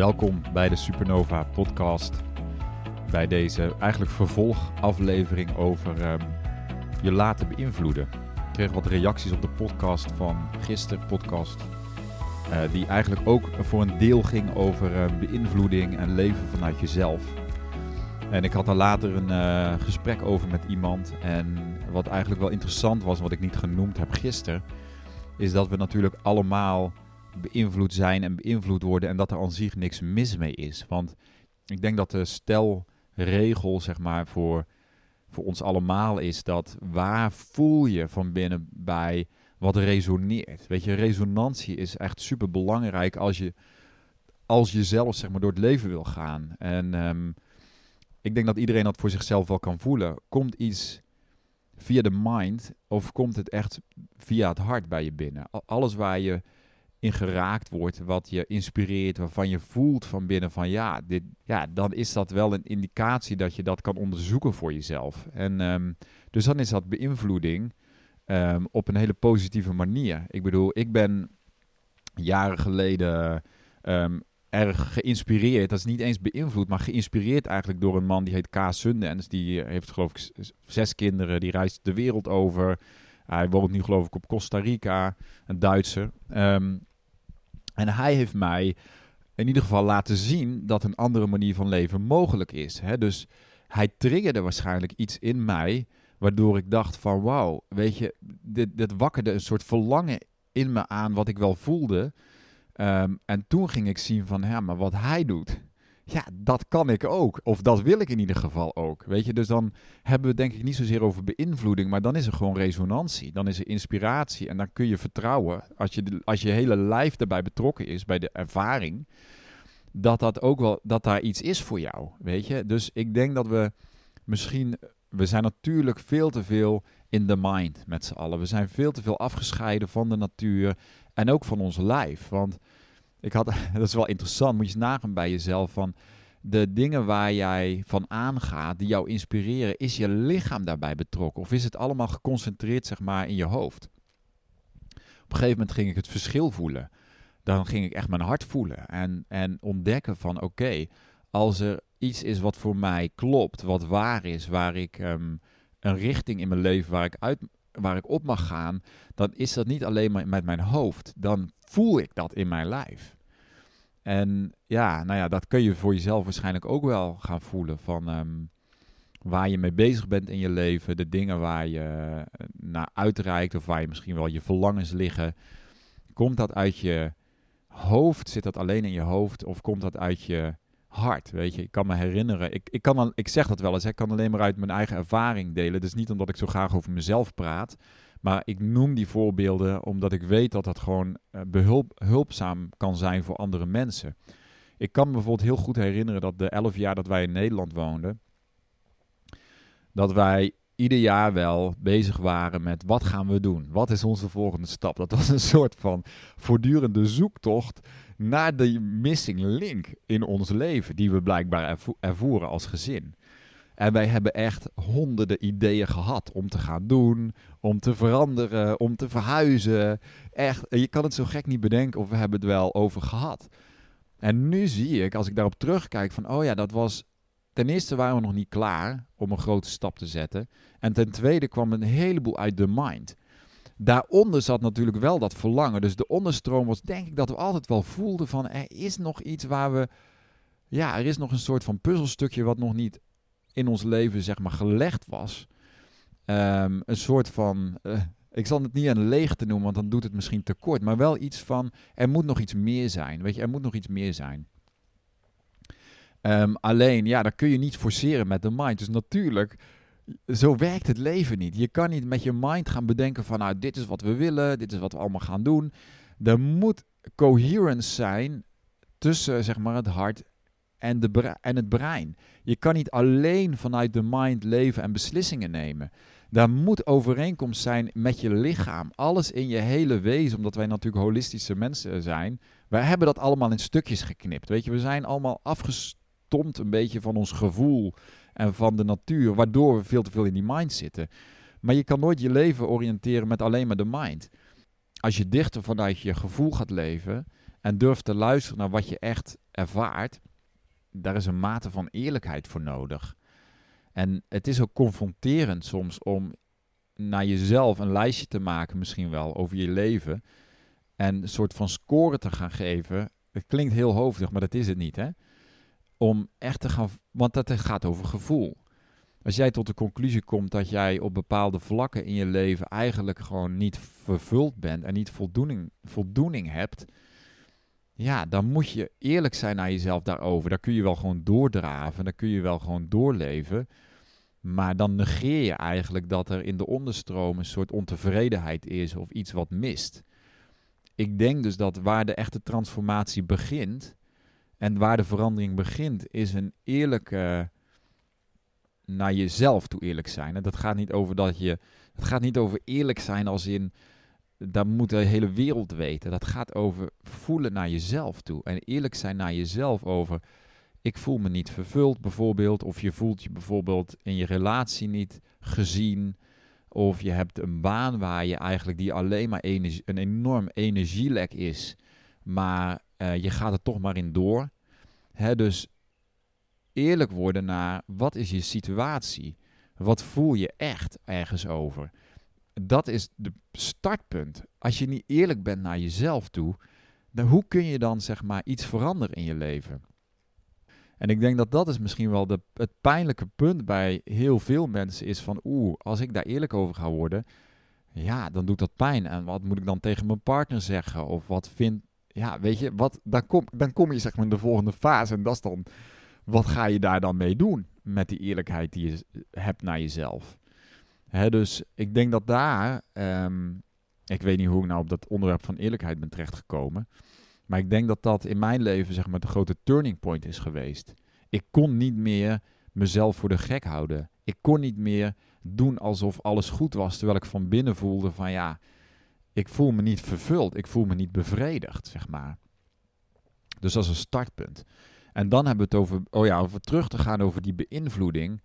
Welkom bij de Supernova podcast. Bij deze eigenlijk vervolgaflevering over ehm, je laten beïnvloeden. Ik kreeg wat reacties op de podcast van gisteren, podcast. eh, die eigenlijk ook voor een deel ging over ehm, beïnvloeding en leven vanuit jezelf. En ik had daar later een eh, gesprek over met iemand. En wat eigenlijk wel interessant was, wat ik niet genoemd heb gisteren, is dat we natuurlijk allemaal beïnvloed zijn en beïnvloed worden en dat er aan zich niks mis mee is. Want ik denk dat de stelregel, zeg maar, voor, voor ons allemaal is dat waar voel je van binnen bij wat resoneert. Weet je, resonantie is echt super belangrijk als je, als je zelf, zeg maar, door het leven wil gaan. En ehm, ik denk dat iedereen dat voor zichzelf wel kan voelen. Komt iets via de mind of komt het echt via het hart bij je binnen? Al- Alles waar je in geraakt wordt, wat je inspireert, waarvan je voelt van binnen van ja, dit, ja, dan is dat wel een indicatie dat je dat kan onderzoeken voor jezelf. En um, dus dan is dat beïnvloeding um, op een hele positieve manier. Ik bedoel, ik ben jaren geleden um, erg geïnspireerd. Dat is niet eens beïnvloed, maar geïnspireerd eigenlijk door een man die heet K. Sundens. Die heeft geloof ik zes kinderen, die reist de wereld over. Hij woont nu geloof ik op Costa Rica, een Duitser. En hij heeft mij in ieder geval laten zien dat een andere manier van leven mogelijk is. Hè? Dus hij triggerde waarschijnlijk iets in mij, waardoor ik dacht van wauw, weet je, dit, wakkerde een soort verlangen in me aan wat ik wel voelde. Um, en toen ging ik zien van, ja, maar wat hij doet, ja, dat kan ik ook. Of dat wil ik in ieder geval ook. Weet je, dus dan hebben we het denk ik niet zozeer over beïnvloeding, maar dan is er gewoon resonantie. Dan is er inspiratie en dan kun je vertrouwen, als je, de, als je hele lijf daarbij betrokken is, bij de ervaring, dat dat ook wel, dat daar iets is voor jou. Weet je, dus ik denk dat we misschien, we zijn natuurlijk veel te veel in the mind met z'n allen. We zijn veel te veel afgescheiden van de natuur en ook van ons lijf. Want ik had, dat is wel interessant, moet je nagaan bij jezelf van de dingen waar jij van aangaat, die jou inspireren, is je lichaam daarbij betrokken? Of is het allemaal geconcentreerd, zeg maar, in je hoofd? Op een gegeven moment ging ik het verschil voelen. Dan ging ik echt mijn hart voelen en, en ontdekken van oké, als er iets is wat voor mij klopt, wat waar is, waar ik um, een richting in mijn leven waar ik uit waar ik op mag gaan, dan is dat niet alleen maar met mijn hoofd. Dan voel ik dat in mijn lijf. En ja, nou ja, dat kun je voor jezelf waarschijnlijk ook wel gaan voelen. Van um, waar je mee bezig bent in je leven, de dingen waar je naar uitreikt of waar je misschien wel je verlangens liggen. Komt dat uit je hoofd? Zit dat alleen in je hoofd? Of komt dat uit je hart? Weet je, ik kan me herinneren. Ik, ik, kan al, ik zeg dat wel eens. Ik kan alleen maar uit mijn eigen ervaring delen. Dus niet omdat ik zo graag over mezelf praat. Maar ik noem die voorbeelden omdat ik weet dat dat gewoon uh, behulpzaam kan zijn voor andere mensen. Ik kan me bijvoorbeeld heel goed herinneren dat de elf jaar dat wij in Nederland woonden, dat wij ieder jaar wel bezig waren met wat gaan we doen? Wat is onze volgende stap? Dat was een soort van voortdurende zoektocht naar de missing link in ons leven, die we blijkbaar ervo ervoeren als gezin. En wij hebben echt honderden ideeën gehad om te gaan doen, om te veranderen, om te verhuizen. Echt, je kan het zo gek niet bedenken of we hebben het wel over gehad. En nu zie ik, als ik daarop terugkijk, van oh ja, dat was... Ten eerste waren we nog niet klaar om een grote stap te zetten. En ten tweede kwam een heleboel uit de mind. Daaronder zat natuurlijk wel dat verlangen. Dus de onderstroom was denk ik dat we altijd wel voelden van er is nog iets waar we... Ja, er is nog een soort van puzzelstukje wat nog niet in ons leven zeg maar gelegd was. Um, een soort van, uh, ik zal het niet een leegte noemen, want dan doet het misschien te kort, maar wel iets van, er moet nog iets meer zijn. Weet je, er moet nog iets meer zijn. Um, alleen, ja, dat kun je niet forceren met de mind. Dus natuurlijk, zo werkt het leven niet. Je kan niet met je mind gaan bedenken van, nou, dit is wat we willen, dit is wat we allemaal gaan doen. Er moet coherence zijn tussen, zeg maar, het hart en, de en het brein. Je kan niet alleen vanuit de mind leven en beslissingen nemen. Daar moet overeenkomst zijn met je lichaam. Alles in je hele wezen, omdat wij natuurlijk holistische mensen zijn. Wij hebben dat allemaal in stukjes geknipt. Weet je, we zijn allemaal afgestompt een beetje van ons gevoel en van de natuur, waardoor we veel te veel in die mind zitten. Maar je kan nooit je leven oriënteren met alleen maar de mind. Als je dichter vanuit je gevoel gaat leven en durft te luisteren naar wat je echt ervaart, daar is een mate van eerlijkheid voor nodig. En het is ook confronterend soms om naar jezelf een lijstje te maken, misschien wel, over je leven. En een soort van score te gaan geven. Het klinkt heel hoofdig, maar dat is het niet, hè? Om echt te gaan, want dat gaat over gevoel. Als jij tot de conclusie komt dat jij op bepaalde vlakken in je leven eigenlijk gewoon niet vervuld bent en niet voldoening, voldoening hebt, ja, dan moet je eerlijk zijn naar jezelf daarover. Daar kun je wel gewoon doordraven, daar kun je wel gewoon doorleven. Maar dan negeer je eigenlijk dat er in de onderstroom een soort ontevredenheid is of iets wat mist. Ik denk dus dat waar de echte transformatie begint en waar de verandering begint, is een eerlijke naar jezelf toe eerlijk zijn. En dat gaat niet over dat je. Het gaat niet over eerlijk zijn als in. Dat moet de hele wereld weten. Dat gaat over voelen naar jezelf toe. En eerlijk zijn naar jezelf over. Ik voel me niet vervuld, bijvoorbeeld. Of je voelt je bijvoorbeeld in je relatie niet gezien. Of je hebt een baan waar je eigenlijk die alleen maar energie, een enorm energielek is. Maar uh, je gaat er toch maar in door. Hè, dus eerlijk worden naar wat is je situatie? Wat voel je echt ergens over? Dat is de startpunt. Als je niet eerlijk bent naar jezelf toe, dan hoe kun je dan zeg maar iets veranderen in je leven? En ik denk dat dat is misschien wel de, het pijnlijke punt bij heel veel mensen is van oeh, als ik daar eerlijk over ga worden, ja, dan doet dat pijn. En wat moet ik dan tegen mijn partner zeggen? Of wat vind, ja, weet je, wat, dan, kom, dan kom je zeg maar in de volgende fase en dat is dan wat ga je daar dan mee doen met die eerlijkheid die je hebt naar jezelf? Hè, dus ik denk dat daar, ehm, ik weet niet hoe ik nou op dat onderwerp van eerlijkheid ben terechtgekomen, maar ik denk dat dat in mijn leven zeg maar de grote turning point is geweest. Ik kon niet meer mezelf voor de gek houden. Ik kon niet meer doen alsof alles goed was, terwijl ik van binnen voelde van ja, ik voel me niet vervuld, ik voel me niet bevredigd, zeg maar. Dus dat is een startpunt. En dan hebben we het over, oh ja, over terug te gaan over die beïnvloeding.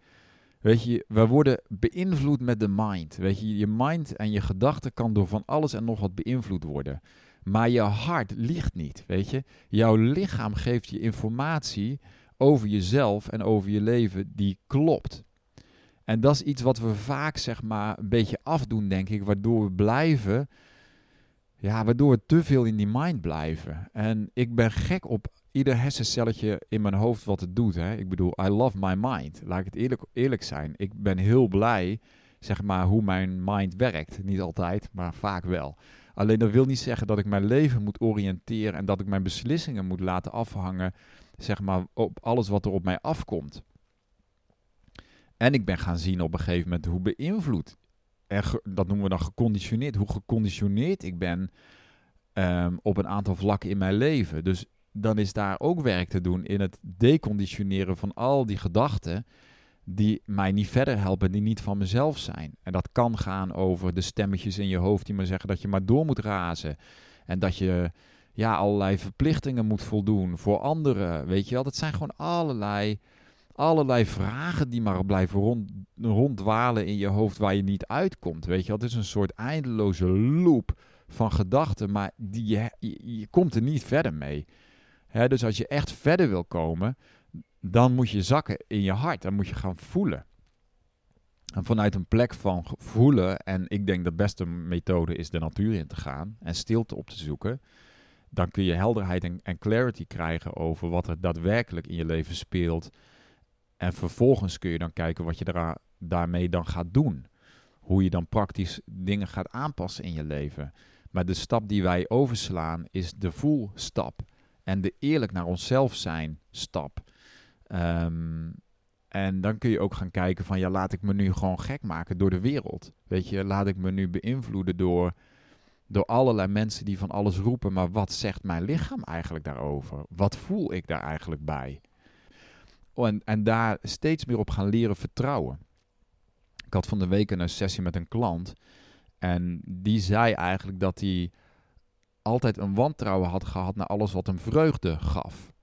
Weet je, we worden beïnvloed met de mind. Weet je, je mind en je gedachten kan door van alles en nog wat beïnvloed worden. Maar je hart liegt niet, weet je. Jouw lichaam geeft je informatie over jezelf en over je leven die klopt. En dat is iets wat we vaak, zeg maar, een beetje afdoen, denk ik, waardoor we blijven, ja, waardoor we te veel in die mind blijven. En ik ben gek op ieder hersencelletje in mijn hoofd wat het doet. Hè? Ik bedoel, I love my mind. Laat ik het eerlijk, eerlijk zijn. Ik ben heel blij, zeg maar, hoe mijn mind werkt. Niet altijd, maar vaak wel. Alleen dat wil niet zeggen dat ik mijn leven moet oriënteren en dat ik mijn beslissingen moet laten afhangen, zeg maar, op alles wat er op mij afkomt. En ik ben gaan zien op een gegeven moment hoe beïnvloed, en dat noemen we dan geconditioneerd, hoe geconditioneerd ik ben um, op een aantal vlakken in mijn leven. Dus dan is daar ook werk te doen in het deconditioneren van al die gedachten die mij niet verder helpen, die niet van mezelf zijn. En dat kan gaan over de stemmetjes in je hoofd die me zeggen dat je maar door moet razen. En dat je ja, allerlei verplichtingen moet voldoen voor anderen. Weet je wel, dat zijn gewoon allerlei, allerlei vragen die maar blijven rond, ronddwalen in je hoofd waar je niet uitkomt. Weet je het is een soort eindeloze loop van gedachten, maar die je, je komt er niet verder mee dus als je echt verder wil komen, dan moet je zakken in je hart. Dan moet je gaan voelen. En vanuit een plek van voelen, en ik denk de beste methode is de natuur in te gaan en stilte op te zoeken. Dan kun je helderheid en clarity krijgen over wat er daadwerkelijk in je leven speelt. En vervolgens kun je dan kijken wat je daar, daarmee dan gaat doen. Hoe je dan praktisch dingen gaat aanpassen in je leven. Maar de stap die wij overslaan is de voelstap en de eerlijk naar onszelf zijn stap. Ehm, en dan kun je ook gaan kijken van ja, laat ik me nu gewoon gek maken door de wereld. Weet je, laat ik me nu beïnvloeden door, door allerlei mensen die van alles roepen. Maar wat zegt mijn lichaam eigenlijk daarover? Wat voel ik daar eigenlijk bij? En, en daar steeds meer op gaan leren vertrouwen. Ik had van de week een sessie met een klant. En die zei eigenlijk dat hij altijd een wantrouwen had gehad naar alles wat hem vreugde gaf.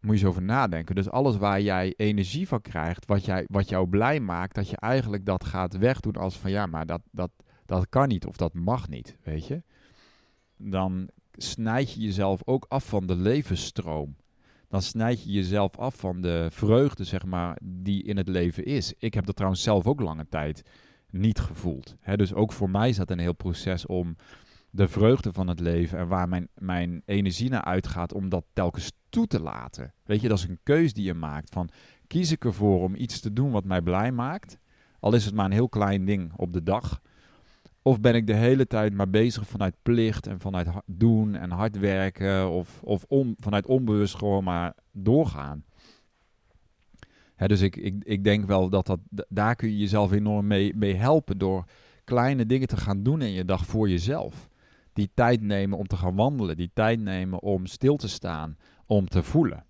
Moet je eens over nadenken. Dus alles waar jij energie van krijgt, wat, jij, wat jou blij maakt, dat je eigenlijk dat gaat wegdoen als van ja, maar dat, dat, dat kan niet of dat mag niet, weet je. Dan snijd je jezelf ook af van de levensstroom. Dan snijd je jezelf af van de vreugde, zeg maar, die in het leven is. Ik heb dat trouwens zelf ook lange tijd niet gevoeld. dus ook voor mij is dat een heel proces om de vreugde van het leven en waar mijn, mijn energie naar uitgaat, om dat telkens toe te laten. Weet je, dat is een keus die je maakt. Van kies ik ervoor om iets te doen wat mij blij maakt, al is het maar een heel klein ding op de dag. Of ben ik de hele tijd maar bezig vanuit plicht en vanuit doen en hard werken, of, of vanuit onbewust gewoon maar doorgaan. dus ik, ik, ik denk wel dat, dat daar kun je jezelf enorm mee, mee helpen door kleine dingen te gaan doen in je dag voor jezelf die tijd nemen om te gaan wandelen, die tijd nemen om stil te staan, om te voelen.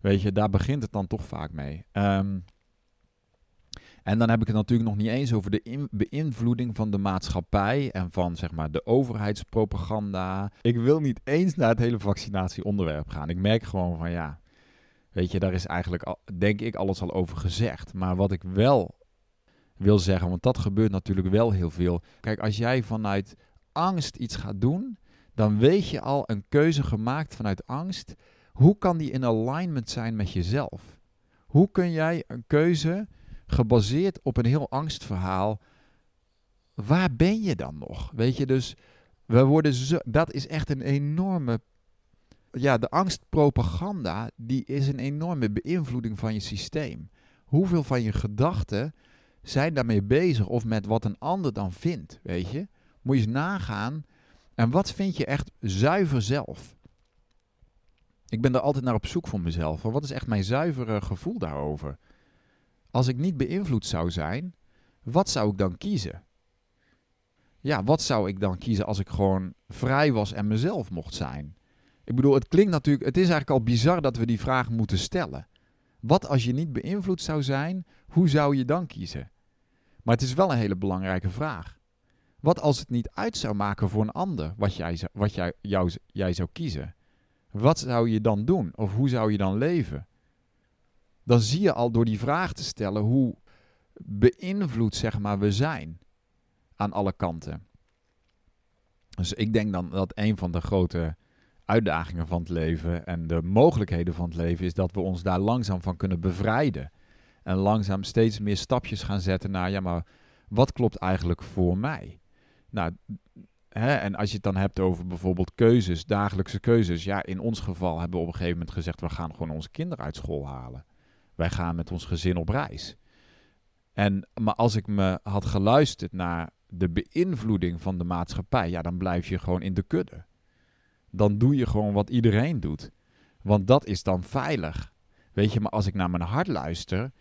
Weet je, daar begint het dan toch vaak mee. Ehm, en dan heb ik het natuurlijk nog niet eens over de beïnvloeding van de maatschappij en van zeg maar de overheidspropaganda. Ik wil niet eens naar het hele vaccinatieonderwerp gaan. Ik merk gewoon van ja, weet je, daar is eigenlijk denk ik alles al over gezegd. Maar wat ik wel wil zeggen, want dat gebeurt natuurlijk wel heel veel. Kijk, als jij vanuit angst iets gaat doen, dan weet je al een keuze gemaakt vanuit angst. Hoe kan die in alignment zijn met jezelf? Hoe kun jij een keuze gebaseerd op een heel angstverhaal, waar ben je dan nog? Weet je, dus we worden dat is echt een enorme, ja, de angstpropaganda, die is een enorme beïnvloeding van je systeem. Hoeveel van je gedachten zijn daarmee bezig of met wat een ander dan vindt, weet je? Moet je eens nagaan. En wat vind je echt zuiver zelf? Ik ben er altijd naar op zoek voor mezelf. Wat is echt mijn zuivere gevoel daarover? Als ik niet beïnvloed zou zijn, wat zou ik dan kiezen? Ja, wat zou ik dan kiezen als ik gewoon vrij was en mezelf mocht zijn? Ik bedoel, het klinkt natuurlijk, het is eigenlijk al bizar dat we die vraag moeten stellen. Wat als je niet beïnvloed zou zijn, hoe zou je dan kiezen? Maar het is wel een hele belangrijke vraag. Wat als het niet uit zou maken voor een ander wat jij, wat jij, jou, jij zou kiezen? Wat zou je dan doen? Of hoe zou je dan leven? Dan zie je al door die vraag te stellen hoe beïnvloed zeg maar, we zijn aan alle kanten. Dus ik denk dan dat een van de grote uitdagingen van het leven en de mogelijkheden van het leven is dat we ons daar langzaam van kunnen bevrijden. En langzaam steeds meer stapjes gaan zetten naar, ja maar wat klopt eigenlijk voor mij? Nou, hè, en als je het dan hebt over bijvoorbeeld keuzes, dagelijkse keuzes. Ja, in ons geval hebben we op een gegeven moment gezegd: we gaan gewoon onze kinderen uit school halen. Wij gaan met ons gezin op reis. En, maar als ik me had geluisterd naar de beïnvloeding van de maatschappij, ja, dan blijf je gewoon in de kudde. Dan doe je gewoon wat iedereen doet. Want dat is dan veilig. Weet je, maar als ik naar mijn hart luister,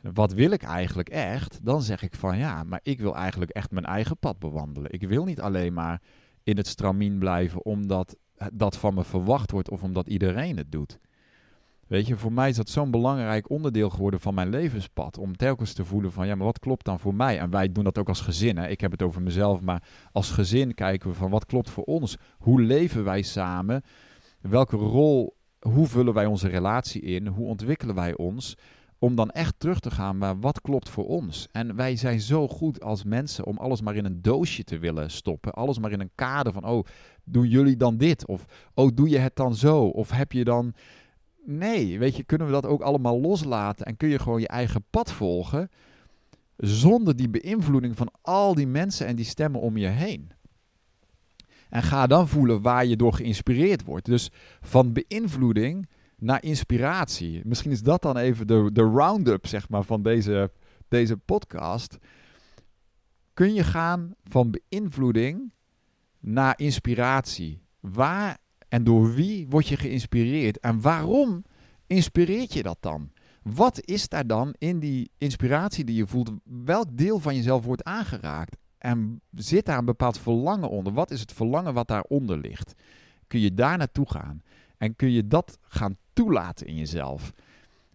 wat wil ik eigenlijk echt? Dan zeg ik van ja, maar ik wil eigenlijk echt mijn eigen pad bewandelen. Ik wil niet alleen maar in het stramien blijven omdat dat van me verwacht wordt of omdat iedereen het doet. Weet je, voor mij is dat zo'n belangrijk onderdeel geworden van mijn levenspad. Om telkens te voelen van, ja, maar wat klopt dan voor mij? En wij doen dat ook als gezin. Hè? Ik heb het over mezelf, maar als gezin kijken we van, wat klopt voor ons? Hoe leven wij samen? Welke rol, hoe vullen wij onze relatie in? Hoe ontwikkelen wij ons? om dan echt terug te gaan naar wat klopt voor ons. En wij zijn zo goed als mensen om alles maar in een doosje te willen stoppen. Alles maar in een kader van, oh, doen jullie dan dit? Of, oh, doe je het dan zo? Of heb je dan... Nee, weet je, kunnen we dat ook allemaal loslaten en kun je gewoon je eigen pad volgen zonder die beïnvloeding van al die mensen en die stemmen om je heen. En ga dan voelen waar je door geïnspireerd wordt. Dus van beïnvloeding naar inspiratie. Misschien is dat dan even de, de round-up zeg maar, van deze, deze podcast. Kun je gaan van beïnvloeding naar inspiratie? Waar en door wie word je geïnspireerd? En waarom inspireert je dat dan? Wat is daar dan in die inspiratie die je voelt? Welk deel van jezelf wordt aangeraakt? En zit daar een bepaald verlangen onder? Wat is het verlangen wat daaronder ligt? Kun je daar naartoe gaan? En kun je dat gaan toelaten in jezelf.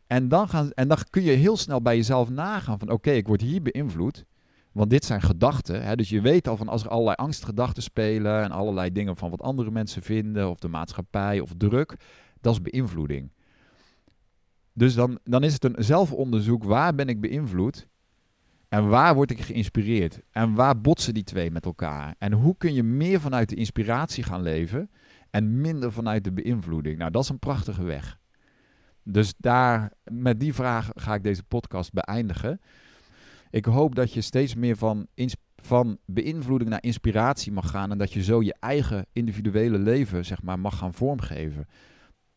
En dan, gaan, en dan kun je heel snel bij jezelf nagaan van oké, ik word hier beïnvloed. Want dit zijn gedachten. Hè? Dus je weet al van als er allerlei angstgedachten spelen en allerlei dingen van wat andere mensen vinden, of de maatschappij of druk, dat is beïnvloeding. Dus dan, dan is het een zelfonderzoek, waar ben ik beïnvloed? En waar word ik geïnspireerd? En waar botsen die twee met elkaar? En hoe kun je meer vanuit de inspiratie gaan leven? en minder vanuit de beïnvloeding. Nou, dat is een prachtige weg. Dus daar, met die vraag ga ik deze podcast beëindigen. Ik hoop dat je steeds meer van, van beïnvloeding naar inspiratie mag gaan en dat je zo je eigen individuele leven zeg maar, mag gaan vormgeven.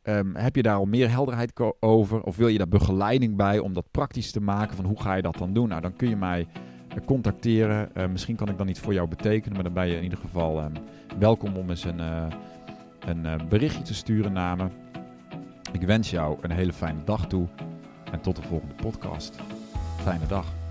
Ehm, heb je daar al meer helderheid over? Of wil je daar begeleiding bij om dat praktisch te maken? Van hoe ga je dat dan doen? Nou, dan kun je mij eh, contacteren. Uh, misschien kan ik dan iets voor jou betekenen, maar dan ben je in ieder geval um, welkom om eens een, uh, een berichtje te sturen naar me. Ik wens jou een hele fijne dag toe en tot de volgende podcast. Fijne dag.